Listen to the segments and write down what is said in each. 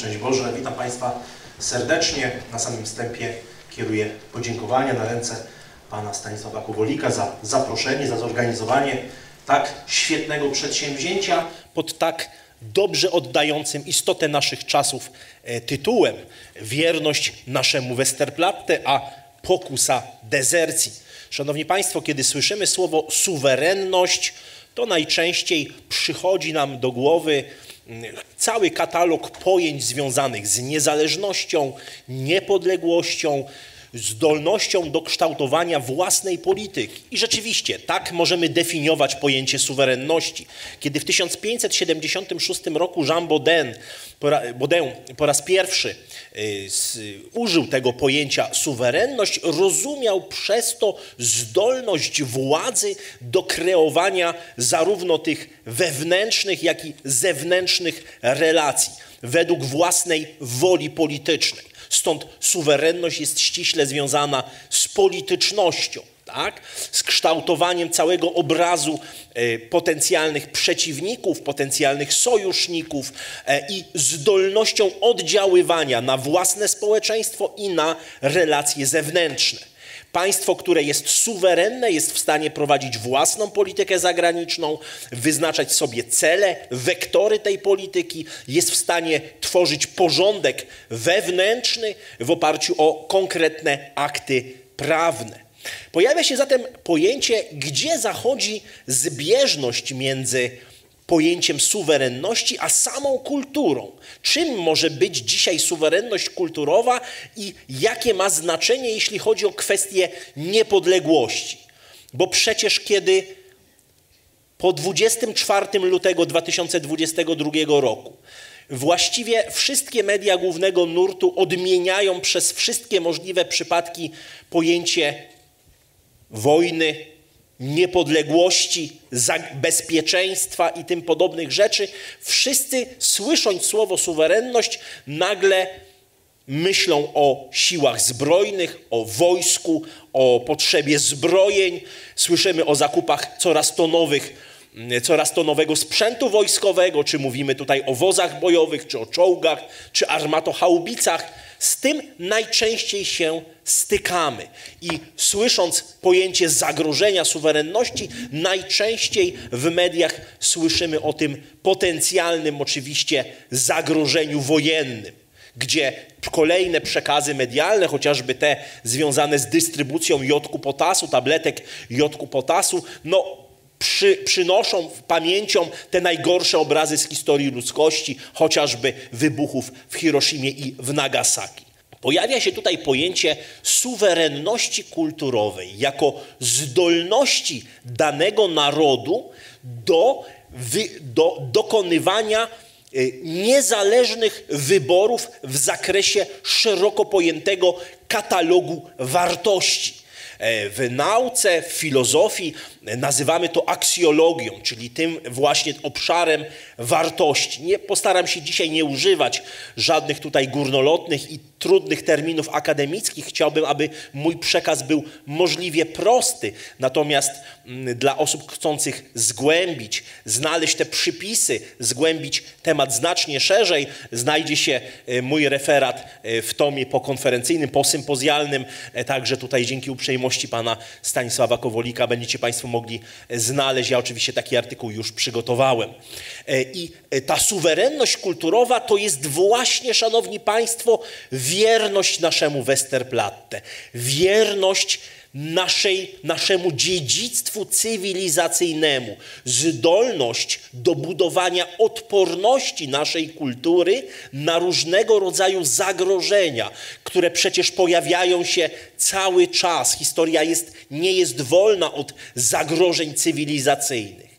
szczęść Boże. Witam Państwa serdecznie. Na samym wstępie kieruję podziękowania na ręce Pana Stanisława Kowolika za zaproszenie, za zorganizowanie tak świetnego przedsięwzięcia pod tak dobrze oddającym istotę naszych czasów e, tytułem Wierność naszemu Westerplatte, a pokusa dezercji. Szanowni Państwo, kiedy słyszymy słowo suwerenność, to najczęściej przychodzi nam do głowy cały katalog pojęć związanych z niezależnością, niepodległością, zdolnością do kształtowania własnej polityki. I rzeczywiście tak możemy definiować pojęcie suwerenności. Kiedy w 1576 roku Jean Baudin, Baudin po raz pierwszy y, użył tego pojęcia suwerenność, rozumiał przez to zdolność władzy do kreowania zarówno tych wewnętrznych, jak i zewnętrznych relacji według własnej woli politycznej. Stąd suwerenność jest ściśle związana z politycznością. Tak? z kształtowaniem całego obrazu e, potencjalnych przeciwników, potencjalnych sojuszników e, i zdolnością oddziaływania na własne społeczeństwo i na relacje zewnętrzne. Państwo, które jest suwerenne, jest w stanie prowadzić własną politykę zagraniczną, wyznaczać sobie cele, wektory tej polityki, jest w stanie tworzyć porządek wewnętrzny w oparciu o konkretne akty prawne. Pojawia się zatem pojęcie, gdzie zachodzi zbieżność między pojęciem suwerenności, a samą kulturą. Czym może być dzisiaj suwerenność kulturowa i jakie ma znaczenie, jeśli chodzi o kwestię niepodległości? Bo przecież kiedy po 24 lutego 2022 roku właściwie wszystkie media głównego nurtu odmieniają przez wszystkie możliwe przypadki pojęcie wojny, niepodległości, bezpieczeństwa i tym podobnych rzeczy, wszyscy słysząc słowo suwerenność, nagle myślą o siłach zbrojnych, o wojsku, o potrzebie zbrojeń. Słyszymy o zakupach coraz to nowych coraz to nowego sprzętu wojskowego, czy mówimy tutaj o wozach bojowych, czy o czołgach, czy armatochaubicach. Z tym najczęściej się stykamy. I słysząc pojęcie zagrożenia suwerenności, najczęściej w mediach słyszymy o tym potencjalnym, oczywiście, zagrożeniu wojennym gdzie kolejne przekazy medialne, chociażby te związane z dystrybucją jodku potasu, tabletek jodku potasu, no przy, przynoszą pamięcią te najgorsze obrazy z historii ludzkości, chociażby wybuchów w Hiroshimie i w Nagasaki. Pojawia się tutaj pojęcie suwerenności kulturowej jako zdolności danego narodu do, wy, do dokonywania y, niezależnych wyborów w zakresie szeroko pojętego katalogu wartości. E, w nauce, w filozofii nazywamy to aksjologią, czyli tym właśnie obszarem wartości. Nie, postaram się dzisiaj nie używać żadnych tutaj górnolotnych i trudnych terminów akademickich. Chciałbym, aby mój przekaz był możliwie prosty. Natomiast mm, dla osób chcących zgłębić, znaleźć te przypisy, zgłębić temat znacznie szerzej, znajdzie się e, mój referat e, w tomie pokonferencyjnym, posympozjalnym. E, także tutaj dzięki uprzejmości pana Stanisława Kowolika będziecie Państwo mogli znaleźć. Ja oczywiście taki artykuł już przygotowałem. I ta suwerenność kulturowa to jest właśnie, szanowni Państwo, wierność naszemu Westerplatte, wierność naszej, naszemu dziedzictwu cywilizacyjnemu, zdolność do budowania odporności naszej kultury na różnego rodzaju zagrożenia, które przecież pojawiają się cały czas. Historia jest, nie jest wolna od zagrożeń cywilizacyjnych.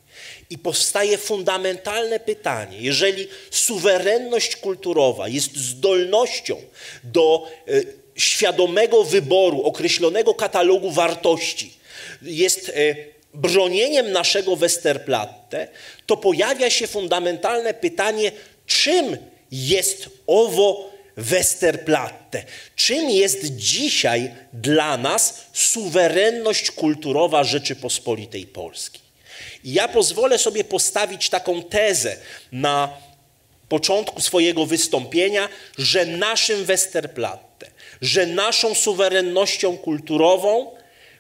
I powstaje fundamentalne pytanie: jeżeli suwerenność kulturowa jest zdolnością do e, świadomego wyboru określonego katalogu wartości, jest e, bronieniem naszego Westerplatte, to pojawia się fundamentalne pytanie, czym jest owo Westerplatte? Czym jest dzisiaj dla nas suwerenność kulturowa Rzeczypospolitej Polskiej? I ja pozwolę sobie postawić taką tezę na początku swojego wystąpienia, że naszym Westerplatte, że naszą suwerennością kulturową,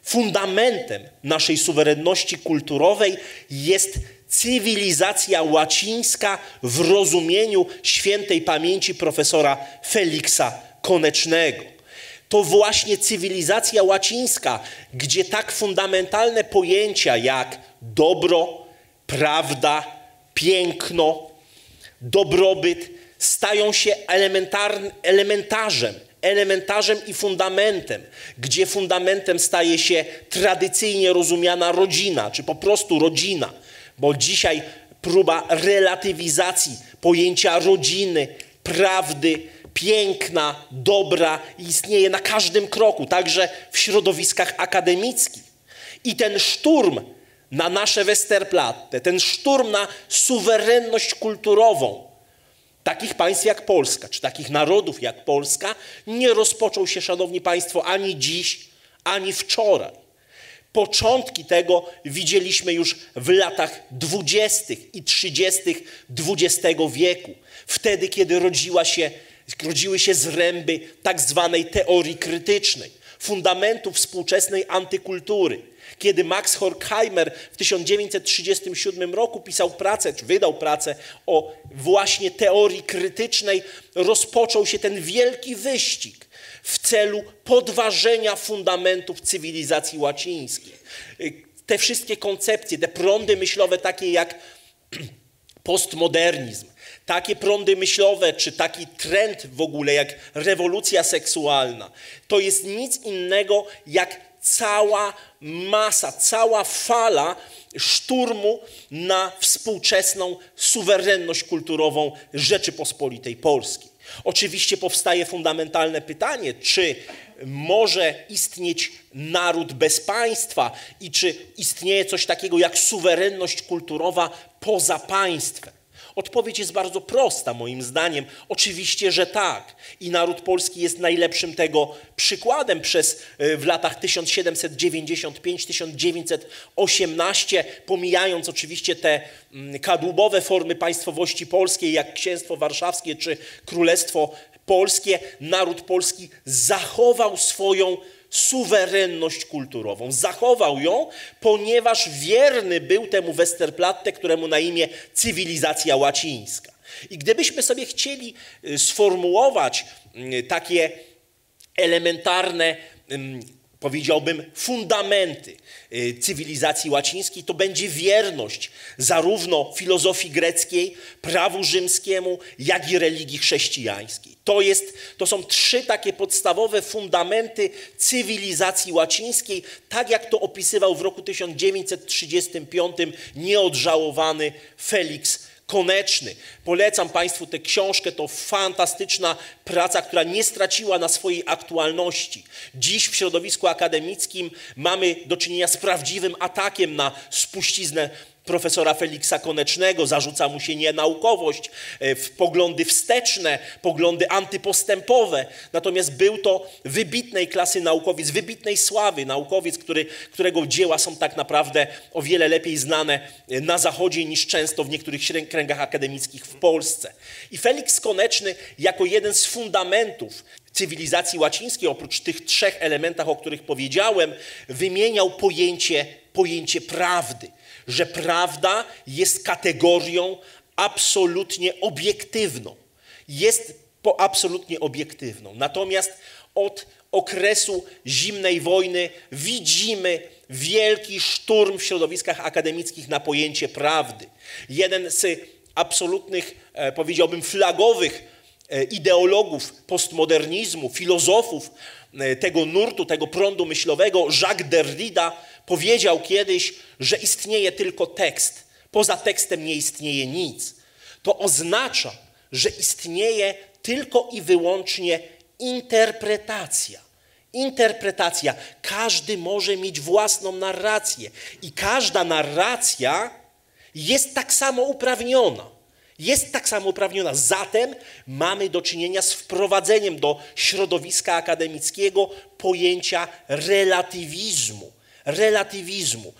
fundamentem naszej suwerenności kulturowej jest cywilizacja łacińska w rozumieniu świętej pamięci profesora Feliksa Konecznego. To właśnie cywilizacja łacińska, gdzie tak fundamentalne pojęcia jak dobro, prawda, piękno, dobrobyt stają się elementarzem, elementarzem i fundamentem, gdzie fundamentem staje się tradycyjnie rozumiana rodzina, czy po prostu rodzina, bo dzisiaj próba relatywizacji pojęcia rodziny, prawdy, piękna, dobra istnieje na każdym kroku, także w środowiskach akademickich. I ten szturm na nasze Westerplatte, ten szturm na suwerenność kulturową takich państw jak Polska, czy takich narodów jak Polska, nie rozpoczął się, szanowni państwo, ani dziś, ani wczoraj. Początki tego widzieliśmy już w latach dwudziestych i trzydziestych XX wieku, wtedy, kiedy rodziła się, rodziły się zręby tak zwanej teorii krytycznej, fundamentu współczesnej antykultury kiedy Max Horkheimer w 1937 roku pisał pracę, czy wydał pracę o właśnie teorii krytycznej, rozpoczął się ten wielki wyścig w celu podważenia fundamentów cywilizacji łacińskiej. Te wszystkie koncepcje, te prądy myślowe takie jak postmodernizm, takie prądy myślowe, czy taki trend w ogóle jak rewolucja seksualna, to jest nic innego jak cała masa, cała fala szturmu na współczesną suwerenność kulturową Rzeczypospolitej Polskiej. Oczywiście powstaje fundamentalne pytanie, czy może istnieć naród bez państwa i czy istnieje coś takiego jak suwerenność kulturowa poza państwem. Odpowiedź jest bardzo prosta, moim zdaniem. Oczywiście, że tak. I naród polski jest najlepszym tego przykładem przez e, w latach 1795-1918, pomijając oczywiście te mm, kadłubowe formy państwowości polskiej, jak Księstwo Warszawskie czy Królestwo Polskie, naród polski zachował swoją suwerenność kulturową. Zachował ją, ponieważ wierny był temu Westerplatte, któremu na imię cywilizacja łacińska. I gdybyśmy sobie chcieli y, sformułować y, takie elementarne powiedziałbym, fundamenty y, cywilizacji łacińskiej, to będzie wierność zarówno filozofii greckiej, prawu rzymskiemu, jak i religii chrześcijańskiej. To, jest, to są trzy takie podstawowe fundamenty cywilizacji łacińskiej, tak jak to opisywał w roku 1935 nieodżałowany Felix Koneczny. Polecam Państwu tę książkę, to fantastyczna praca, która nie straciła na swojej aktualności. Dziś w środowisku akademickim mamy do czynienia z prawdziwym atakiem na spuściznę profesora Feliksa Konecznego, zarzuca mu się nienaukowość, e, poglądy wsteczne, poglądy antypostępowe. Natomiast był to wybitnej klasy naukowiec, wybitnej sławy naukowiec, który, którego dzieła są tak naprawdę o wiele lepiej znane e, na Zachodzie niż często w niektórych kręgach akademickich w Polsce. I Felix Koneczny jako jeden z fundamentów cywilizacji łacińskiej, oprócz tych trzech elementach, o których powiedziałem, wymieniał pojęcie, pojęcie prawdy że prawda jest kategorią absolutnie obiektywną. Jest po absolutnie obiektywną. Natomiast od okresu zimnej wojny widzimy wielki szturm w środowiskach akademickich na pojęcie prawdy. Jeden z absolutnych, e, powiedziałbym, flagowych e, ideologów postmodernizmu, filozofów e, tego nurtu, tego prądu myślowego, Jacques Derrida, powiedział kiedyś, że istnieje tylko tekst. Poza tekstem nie istnieje nic. To oznacza, że istnieje tylko i wyłącznie interpretacja. Interpretacja. Każdy może mieć własną narrację i każda narracja jest tak samo uprawniona. Jest tak samo uprawniona. Zatem mamy do czynienia z wprowadzeniem do środowiska akademickiego pojęcia relatywizmu relatywizmu.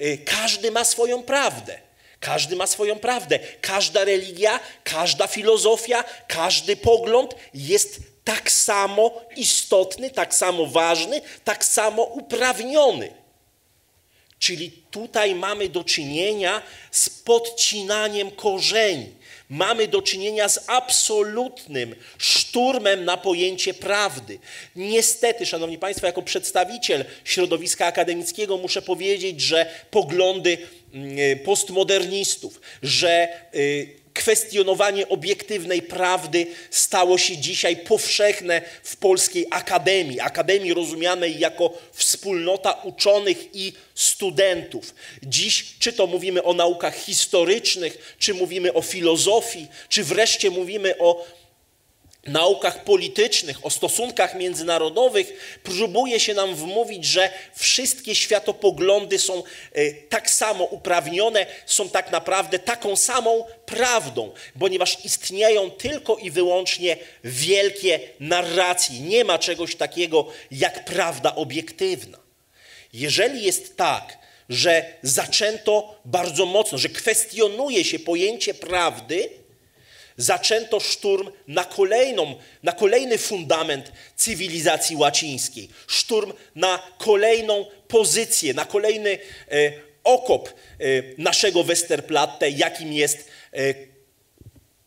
Y, każdy ma swoją prawdę. Każdy ma swoją prawdę. Każda religia, każda filozofia, każdy pogląd jest tak samo istotny, tak samo ważny, tak samo uprawniony. Czyli tutaj mamy do czynienia z podcinaniem korzeni. Mamy do czynienia z absolutnym szturmem na pojęcie prawdy. Niestety, Szanowni Państwo, jako przedstawiciel środowiska akademickiego muszę powiedzieć, że poglądy mm, postmodernistów, że y, kwestionowanie obiektywnej prawdy stało się dzisiaj powszechne w polskiej akademii. Akademii rozumianej jako wspólnota uczonych i studentów. Dziś, czy to mówimy o naukach historycznych, czy mówimy o filozofii, czy wreszcie mówimy o naukach politycznych, o stosunkach międzynarodowych, próbuje się nam wmówić, że wszystkie światopoglądy są e, tak samo uprawnione, są tak naprawdę taką samą prawdą, ponieważ istnieją tylko i wyłącznie wielkie narracje. Nie ma czegoś takiego jak prawda obiektywna. Jeżeli jest tak, że zaczęto bardzo mocno, że kwestionuje się pojęcie prawdy, zaczęto szturm na, kolejną, na kolejny fundament cywilizacji łacińskiej. Szturm na kolejną pozycję, na kolejny e, okop e, naszego Westerplatte, jakim jest e,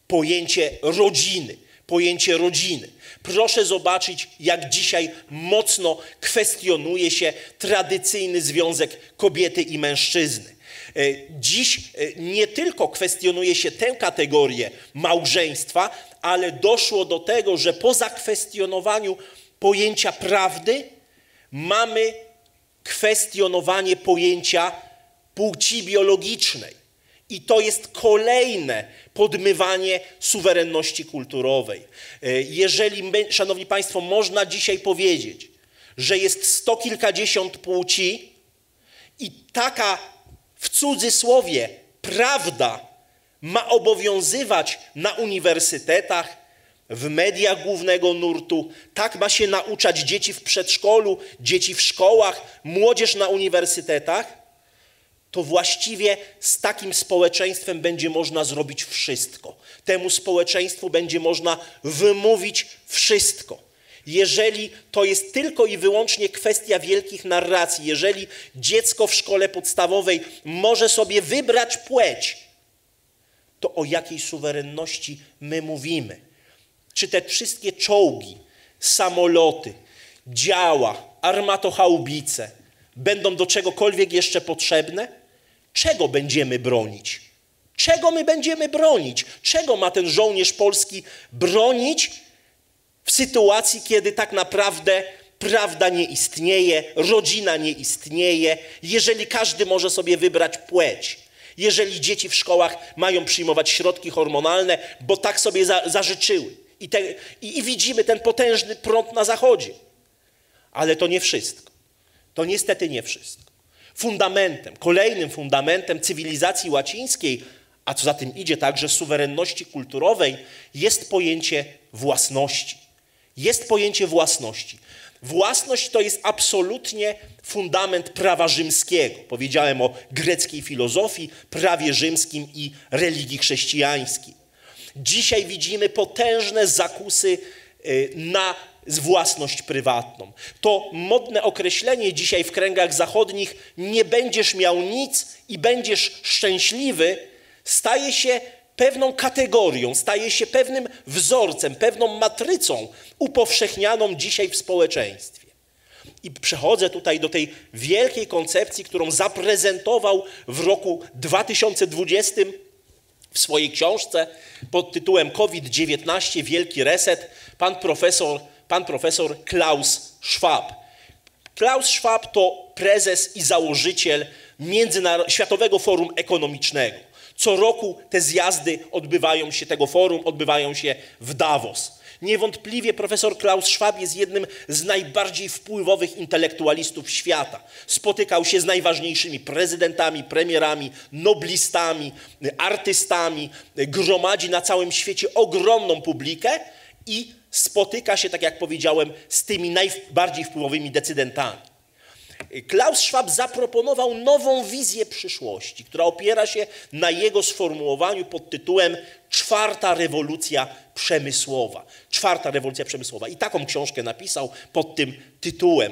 pojęcie rodziny. Pojęcie rodziny. Proszę zobaczyć, jak dzisiaj mocno kwestionuje się tradycyjny związek kobiety i mężczyzny. E, dziś e, nie tylko kwestionuje się tę kategorię małżeństwa, ale doszło do tego, że po zakwestionowaniu pojęcia prawdy mamy kwestionowanie pojęcia płci biologicznej. I to jest kolejne podmywanie suwerenności kulturowej. E, jeżeli, my, szanowni państwo, można dzisiaj powiedzieć, że jest sto kilkadziesiąt płci i taka w cudzysłowie prawda ma obowiązywać na uniwersytetach, w mediach głównego nurtu, tak ma się nauczać dzieci w przedszkolu, dzieci w szkołach, młodzież na uniwersytetach, to właściwie z takim społeczeństwem będzie można zrobić wszystko. Temu społeczeństwu będzie można wymówić wszystko. Jeżeli to jest tylko i wyłącznie kwestia wielkich narracji, jeżeli dziecko w szkole podstawowej może sobie wybrać płeć, to o jakiej suwerenności my mówimy? Czy te wszystkie czołgi, samoloty, działa, armatochaubice będą do czegokolwiek jeszcze potrzebne? Czego będziemy bronić? Czego my będziemy bronić? Czego ma ten żołnierz polski bronić, w sytuacji, kiedy tak naprawdę prawda nie istnieje, rodzina nie istnieje, jeżeli każdy może sobie wybrać płeć, jeżeli dzieci w szkołach mają przyjmować środki hormonalne, bo tak sobie za, zażyczyły. I, te, i, I widzimy ten potężny prąd na zachodzie. Ale to nie wszystko. To niestety nie wszystko. Fundamentem, kolejnym fundamentem cywilizacji łacińskiej, a co za tym idzie także suwerenności kulturowej, jest pojęcie własności jest pojęcie własności. Własność to jest absolutnie fundament prawa rzymskiego. Powiedziałem o greckiej filozofii, prawie rzymskim i religii chrześcijańskiej. Dzisiaj widzimy potężne zakusy y, na własność prywatną. To modne określenie dzisiaj w kręgach zachodnich nie będziesz miał nic i będziesz szczęśliwy staje się pewną kategorią, staje się pewnym wzorcem, pewną matrycą upowszechnianą dzisiaj w społeczeństwie. I przechodzę tutaj do tej wielkiej koncepcji, którą zaprezentował w roku 2020 w swojej książce pod tytułem COVID-19 Wielki Reset pan profesor, pan profesor Klaus Schwab. Klaus Schwab to prezes i założyciel Światowego Forum Ekonomicznego. Co roku te zjazdy odbywają się, tego forum odbywają się w Davos. Niewątpliwie profesor Klaus Schwab jest jednym z najbardziej wpływowych intelektualistów świata. Spotykał się z najważniejszymi prezydentami, premierami, noblistami, artystami, gromadzi na całym świecie ogromną publikę i spotyka się, tak jak powiedziałem, z tymi najbardziej wpływowymi decydentami. Klaus Schwab zaproponował nową wizję przyszłości, która opiera się na jego sformułowaniu pod tytułem Czwarta rewolucja przemysłowa. Czwarta rewolucja przemysłowa. I taką książkę napisał pod tym tytułem.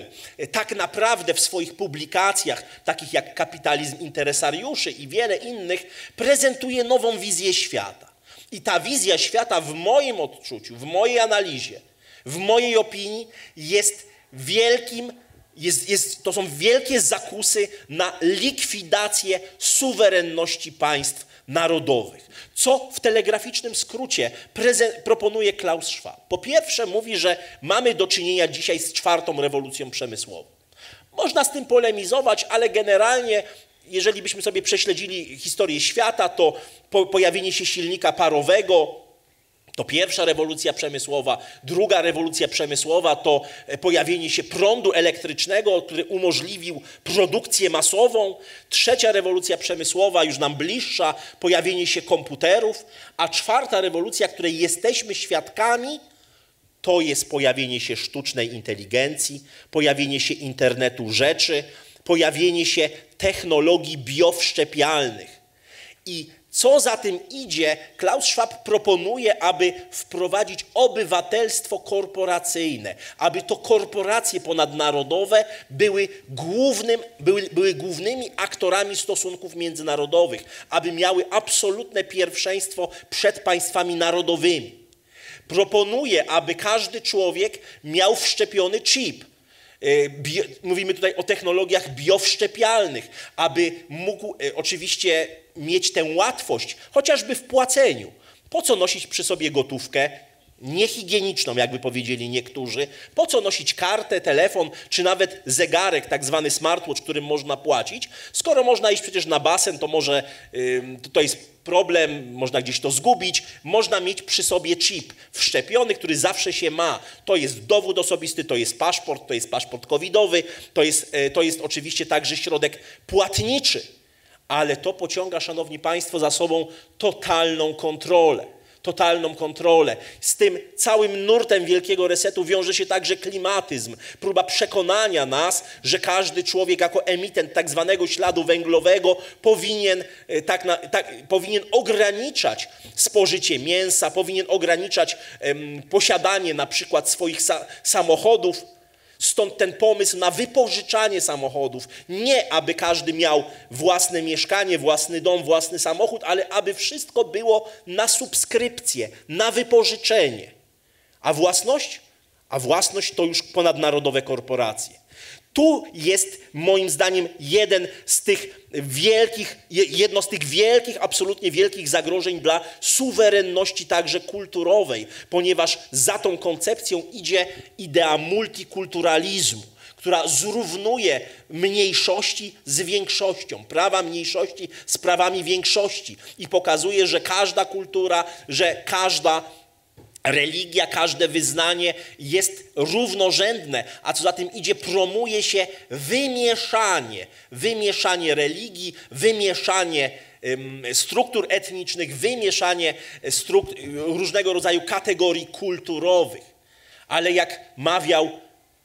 Tak naprawdę w swoich publikacjach, takich jak Kapitalizm Interesariuszy i wiele innych, prezentuje nową wizję świata. I ta wizja świata w moim odczuciu, w mojej analizie, w mojej opinii jest wielkim jest, jest, to są wielkie zakusy na likwidację suwerenności państw narodowych. Co w telegraficznym skrócie proponuje Klaus Schwab? Po pierwsze mówi, że mamy do czynienia dzisiaj z czwartą rewolucją przemysłową. Można z tym polemizować, ale generalnie jeżeli byśmy sobie prześledzili historię świata, to po, pojawienie się silnika parowego, to pierwsza rewolucja przemysłowa. Druga rewolucja przemysłowa to e, pojawienie się prądu elektrycznego, który umożliwił produkcję masową. Trzecia rewolucja przemysłowa, już nam bliższa, pojawienie się komputerów. A czwarta rewolucja, której jesteśmy świadkami, to jest pojawienie się sztucznej inteligencji, pojawienie się internetu rzeczy, pojawienie się technologii biowszczepialnych. I co za tym idzie, Klaus Schwab proponuje, aby wprowadzić obywatelstwo korporacyjne, aby to korporacje ponadnarodowe były, głównym, były, były głównymi aktorami stosunków międzynarodowych, aby miały absolutne pierwszeństwo przed państwami narodowymi. Proponuje, aby każdy człowiek miał wszczepiony chip. E, bio, mówimy tutaj o technologiach biowszczepialnych, aby mógł e, oczywiście mieć tę łatwość, chociażby w płaceniu. Po co nosić przy sobie gotówkę? Niehigieniczną, jakby powiedzieli niektórzy. Po co nosić kartę, telefon, czy nawet zegarek, tak zwany smartwatch, którym można płacić? Skoro można iść przecież na basen, to może yy, to jest problem, można gdzieś to zgubić. Można mieć przy sobie chip wszczepiony, który zawsze się ma. To jest dowód osobisty, to jest paszport, to jest paszport covidowy, to jest, yy, to jest oczywiście także środek płatniczy ale to pociąga, szanowni państwo, za sobą totalną kontrolę. Totalną kontrolę. Z tym całym nurtem wielkiego resetu wiąże się także klimatyzm, próba przekonania nas, że każdy człowiek jako emitent tak zwanego śladu węglowego powinien, e, tak, na, tak powinien ograniczać spożycie mięsa, powinien ograniczać posiadanie na przykład swoich sa samochodów Stąd ten pomysł na wypożyczanie samochodów. Nie aby każdy miał własne mieszkanie, własny dom, własny samochód, ale aby wszystko było na subskrypcję, na wypożyczenie. A własność? A własność to już ponadnarodowe korporacje. Tu jest moim zdaniem jeden z tych wielkich, jedno z tych wielkich, absolutnie wielkich zagrożeń dla suwerenności także kulturowej, ponieważ za tą koncepcją idzie idea multikulturalizmu która zrównuje mniejszości z większością, prawa mniejszości z prawami większości i pokazuje, że każda kultura, że każda religia, każde wyznanie jest równorzędne, a co za tym idzie, promuje się wymieszanie, wymieszanie religii, wymieszanie struktur etnicznych, wymieszanie różnego rodzaju kategorii kulturowych. Ale jak mawiał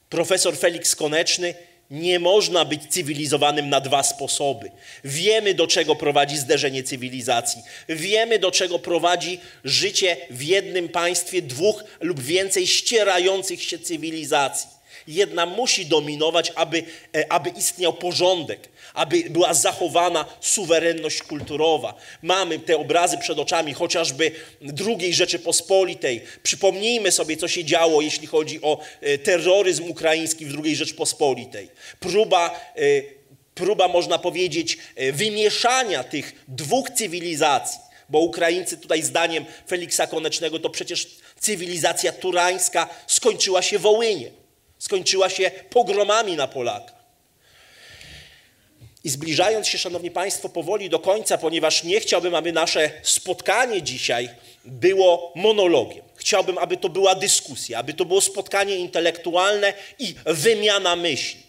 profesor Felix Koneczny, nie można być cywilizowanym na dwa sposoby. Wiemy, do czego prowadzi zderzenie cywilizacji. Wiemy, do czego prowadzi życie w jednym państwie dwóch lub więcej ścierających się cywilizacji. Jedna musi dominować, aby, e, aby istniał porządek, aby była zachowana suwerenność kulturowa. Mamy te obrazy przed oczami, chociażby II Rzeczypospolitej. Przypomnijmy sobie, co się działo, jeśli chodzi o e, terroryzm ukraiński w II Rzeczypospolitej. Próba e, próba, można powiedzieć, wymieszania tych dwóch cywilizacji, bo Ukraińcy tutaj zdaniem Feliksa Konecznego to przecież cywilizacja turańska skończyła się Wołynie skończyła się pogromami na Polaka. I zbliżając się, Szanowni Państwo, powoli do końca, ponieważ nie chciałbym, aby nasze spotkanie dzisiaj było monologiem. Chciałbym, aby to była dyskusja, aby to było spotkanie intelektualne i wymiana myśli.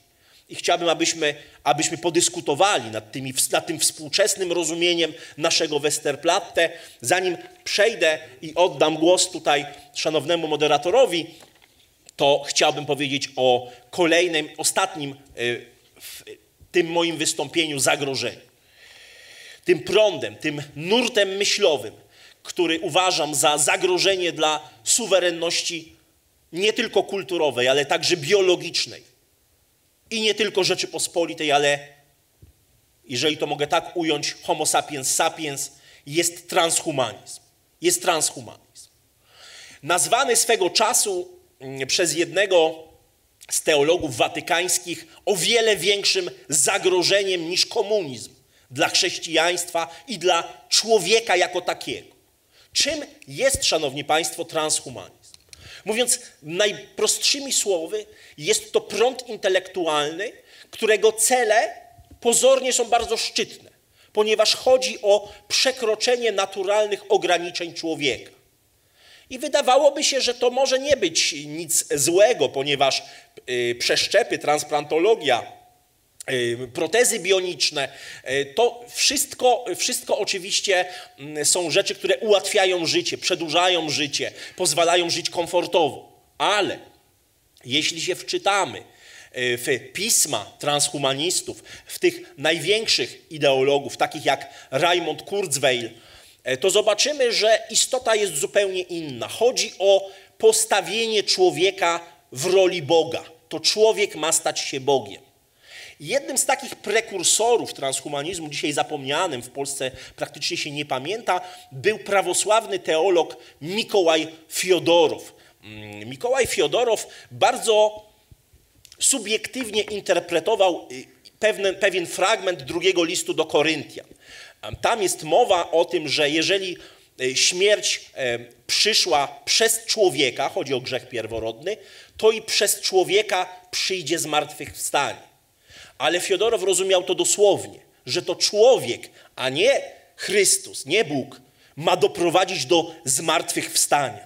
I chciałbym, abyśmy, abyśmy podyskutowali nad, tymi, nad tym współczesnym rozumieniem naszego Westerplatte. Zanim przejdę i oddam głos tutaj szanownemu moderatorowi, to chciałbym powiedzieć o kolejnym, ostatnim y, w tym moim wystąpieniu zagrożeniu. Tym prądem, tym nurtem myślowym, który uważam za zagrożenie dla suwerenności nie tylko kulturowej, ale także biologicznej. I nie tylko Rzeczypospolitej, ale jeżeli to mogę tak ująć, homo sapiens sapiens, jest transhumanizm. Jest transhumanizm. Nazwany swego czasu mm, przez jednego z teologów watykańskich o wiele większym zagrożeniem niż komunizm dla chrześcijaństwa i dla człowieka jako takiego. Czym jest, szanowni państwo, transhumanizm? Mówiąc najprostszymi słowy, jest to prąd intelektualny, którego cele pozornie są bardzo szczytne, ponieważ chodzi o przekroczenie naturalnych ograniczeń człowieka. I wydawałoby się, że to może nie być nic złego, ponieważ y, przeszczepy, transplantologia, y, protezy bioniczne, y, to wszystko, wszystko oczywiście mm, są rzeczy, które ułatwiają życie, przedłużają życie, pozwalają żyć komfortowo. Ale jeśli się wczytamy w pisma transhumanistów, w tych największych ideologów, takich jak Raymond Kurzweil, to zobaczymy, że istota jest zupełnie inna. Chodzi o postawienie człowieka w roli Boga. To człowiek ma stać się Bogiem. Jednym z takich prekursorów transhumanizmu, dzisiaj zapomnianym, w Polsce praktycznie się nie pamięta, był prawosławny teolog Mikołaj Fiodorow. Mm, Mikołaj Fiodorow bardzo subiektywnie interpretował y, pewien, pewien fragment drugiego listu do Koryntian. Tam jest mowa o tym, że jeżeli e, śmierć e, przyszła przez człowieka, chodzi o grzech pierworodny, to i przez człowieka przyjdzie zmartwychwstanie. Ale Fiodorow rozumiał to dosłownie, że to człowiek, a nie Chrystus, nie Bóg, ma doprowadzić do zmartwychwstania.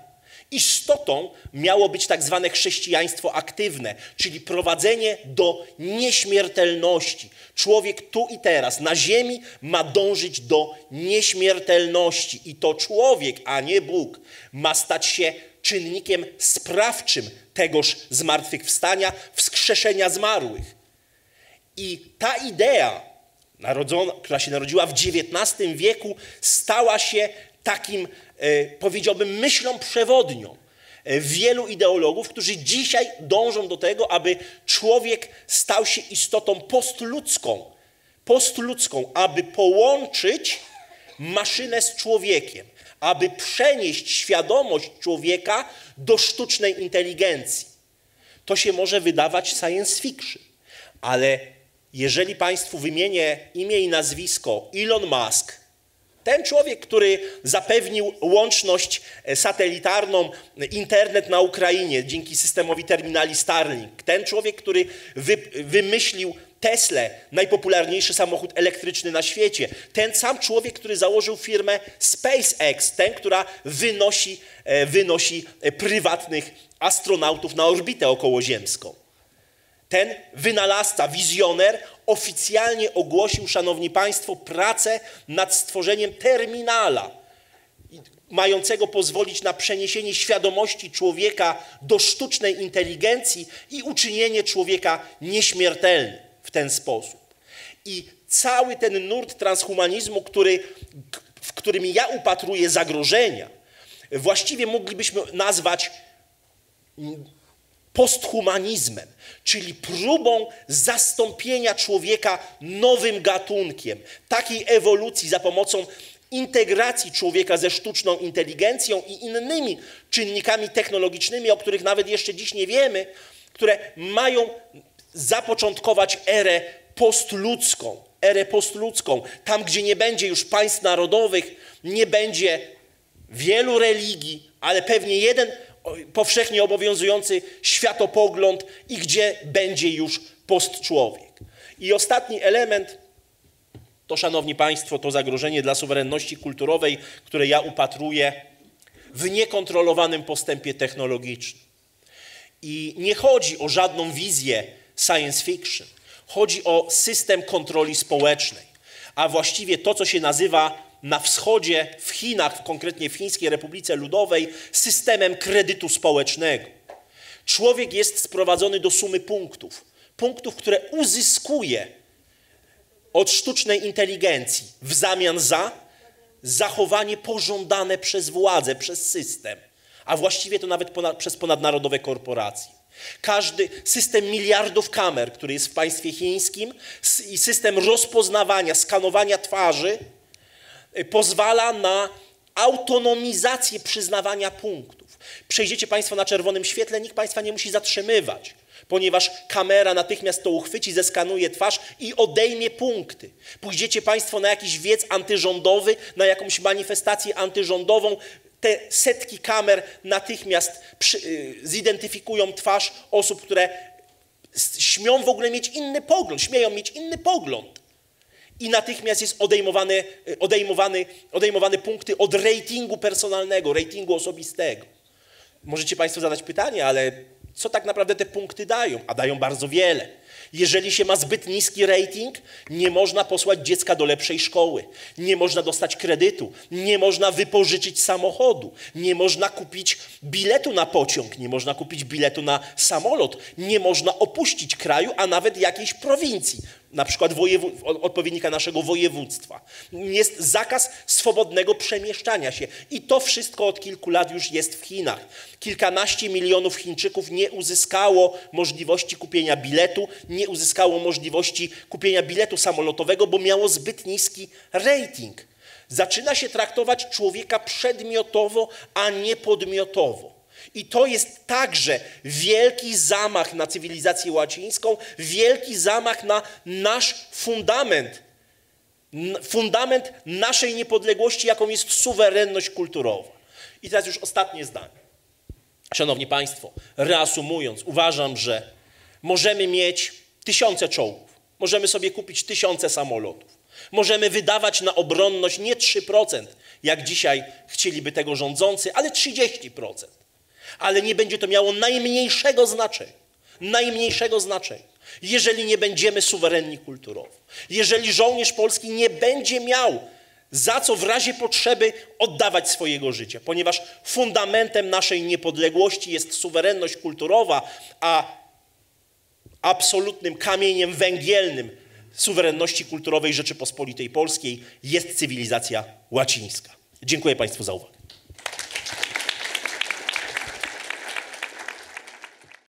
Istotą miało być tak zwane chrześcijaństwo aktywne, czyli prowadzenie do nieśmiertelności. Człowiek tu i teraz na ziemi ma dążyć do nieśmiertelności i to człowiek, a nie Bóg, ma stać się czynnikiem sprawczym tegoż zmartwychwstania, wskrzeszenia zmarłych. I ta idea, narodzona, która się narodziła w XIX wieku, stała się takim E, powiedziałbym, myślą przewodnią e, wielu ideologów, którzy dzisiaj dążą do tego, aby człowiek stał się istotą postludzką, postludzką, aby połączyć maszynę z człowiekiem, aby przenieść świadomość człowieka do sztucznej inteligencji. To się może wydawać science fiction, ale jeżeli Państwu wymienię imię i nazwisko Elon Musk, ten człowiek, który zapewnił łączność e, satelitarną, internet na Ukrainie dzięki systemowi terminali Starlink, ten człowiek, który wy, wymyślił Tesla, najpopularniejszy samochód elektryczny na świecie, ten sam człowiek, który założył firmę SpaceX, ten, która wynosi, e, wynosi e, prywatnych astronautów na orbitę okołoziemską. Ten wynalazca, wizjoner oficjalnie ogłosił, szanowni państwo, pracę nad stworzeniem terminala mającego pozwolić na przeniesienie świadomości człowieka do sztucznej inteligencji i uczynienie człowieka nieśmiertelnym w ten sposób. I cały ten nurt transhumanizmu, który, w którym ja upatruję zagrożenia, właściwie moglibyśmy nazwać posthumanizmem, czyli próbą zastąpienia człowieka nowym gatunkiem, takiej ewolucji za pomocą integracji człowieka ze sztuczną inteligencją i innymi czynnikami technologicznymi, o których nawet jeszcze dziś nie wiemy, które mają zapoczątkować erę postludzką, erę postludzką, tam gdzie nie będzie już państw narodowych, nie będzie wielu religii, ale pewnie jeden powszechnie obowiązujący światopogląd i gdzie będzie już postczłowiek. I ostatni element to, szanowni państwo, to zagrożenie dla suwerenności kulturowej, które ja upatruję w niekontrolowanym postępie technologicznym. I nie chodzi o żadną wizję science fiction. Chodzi o system kontroli społecznej, a właściwie to, co się nazywa na wschodzie, w Chinach, konkretnie w Chińskiej Republice Ludowej, systemem kredytu społecznego. Człowiek jest sprowadzony do sumy punktów. punktów, które uzyskuje od sztucznej inteligencji w zamian za zachowanie pożądane przez władzę, przez system, a właściwie to nawet ponad, przez ponadnarodowe korporacje. Każdy system miliardów kamer, który jest w państwie chińskim i system rozpoznawania, skanowania twarzy pozwala na autonomizację przyznawania punktów. Przejdziecie Państwo na czerwonym świetle, nikt Państwa nie musi zatrzymywać, ponieważ kamera natychmiast to uchwyci, zeskanuje twarz i odejmie punkty. Pójdziecie Państwo na jakiś wiec antyrządowy, na jakąś manifestację antyrządową, te setki kamer natychmiast przy, y, zidentyfikują twarz osób, które śmią w ogóle mieć inny pogląd, śmieją mieć inny pogląd. I natychmiast jest odejmowany, y, odejmowany, odejmowany punkty od ratingu personalnego, ratingu osobistego. Możecie Państwo zadać pytanie, ale co tak naprawdę te punkty dają? A dają bardzo wiele. Jeżeli się ma zbyt niski rating, nie można posłać dziecka do lepszej szkoły, nie można dostać kredytu, nie można wypożyczyć samochodu, nie można kupić biletu na pociąg, nie można kupić biletu na samolot, nie można opuścić kraju, a nawet jakiejś prowincji, na przykład odpowiednika naszego województwa. Jest zakaz swobodnego przemieszczania się. I to wszystko od kilku lat już jest w Chinach. Kilkanaście milionów Chińczyków nie uzyskało możliwości kupienia biletu, nie uzyskało możliwości kupienia biletu samolotowego, bo miało zbyt niski rating. Zaczyna się traktować człowieka przedmiotowo, a nie podmiotowo. I to jest także wielki zamach na cywilizację łacińską, wielki zamach na nasz fundament, fundament naszej niepodległości, jaką jest suwerenność kulturowa. I teraz już ostatnie zdanie. Szanowni Państwo, reasumując, uważam, że możemy mieć tysiące czołgów, możemy sobie kupić tysiące samolotów, możemy wydawać na obronność nie 3%, jak dzisiaj chcieliby tego rządzący, ale 30% ale nie będzie to miało najmniejszego znaczenia. Najmniejszego znaczenia. Jeżeli nie będziemy suwerenni kulturowo, jeżeli żołnierz polski nie będzie miał za co w razie potrzeby oddawać swojego życia, ponieważ fundamentem naszej niepodległości jest suwerenność kulturowa, a absolutnym kamieniem węgielnym suwerenności kulturowej Rzeczypospolitej Polskiej jest cywilizacja łacińska. Dziękuję Państwu za uwagę.